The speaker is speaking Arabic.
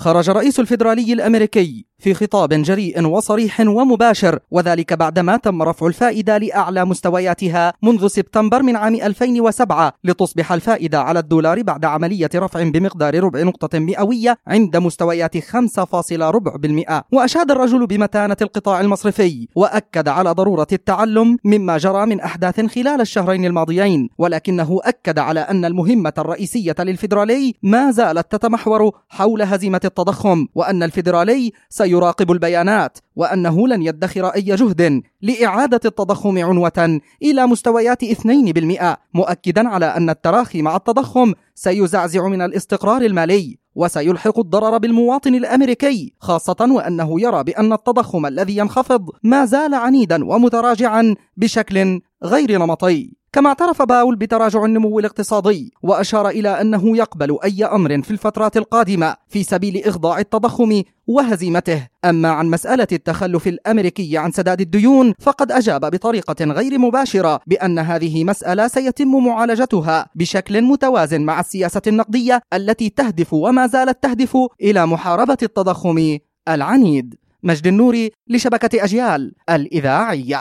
خرج رئيس الفيدرالي الأمريكي. في خطاب جريء وصريح ومباشر وذلك بعدما تم رفع الفائدة لأعلى مستوياتها منذ سبتمبر من عام 2007 لتصبح الفائدة على الدولار بعد عملية رفع بمقدار ربع نقطة مئوية عند مستويات 5.4% وأشاد الرجل بمتانة القطاع المصرفي وأكد على ضرورة التعلم مما جرى من أحداث خلال الشهرين الماضيين ولكنه أكد على أن المهمة الرئيسية للفيدرالي ما زالت تتمحور حول هزيمة التضخم وأن الفيدرالي سيراقب البيانات وأنه لن يدخر أي جهد لإعادة التضخم عنوة إلى مستويات 2% مؤكدا على أن التراخي مع التضخم سيزعزع من الاستقرار المالي وسيلحق الضرر بالمواطن الأمريكي خاصة وأنه يرى بأن التضخم الذي ينخفض ما زال عنيدا ومتراجعا بشكل غير نمطي. كما اعترف باول بتراجع النمو الاقتصادي وأشار إلى أنه يقبل أي أمر في الفترات القادمة في سبيل إخضاع التضخم وهزيمته. أما عن مسألة التخلف الأمريكي عن سداد الديون فقد أجاب بطريقة غير مباشرة بأن هذه مسألة سيتم معالجتها بشكل متوازن مع السياسة النقدية التي تهدف وما زالت تهدف إلى محاربة التضخم العنيد. مجد النوري لشبكة أجيال الإذاعية.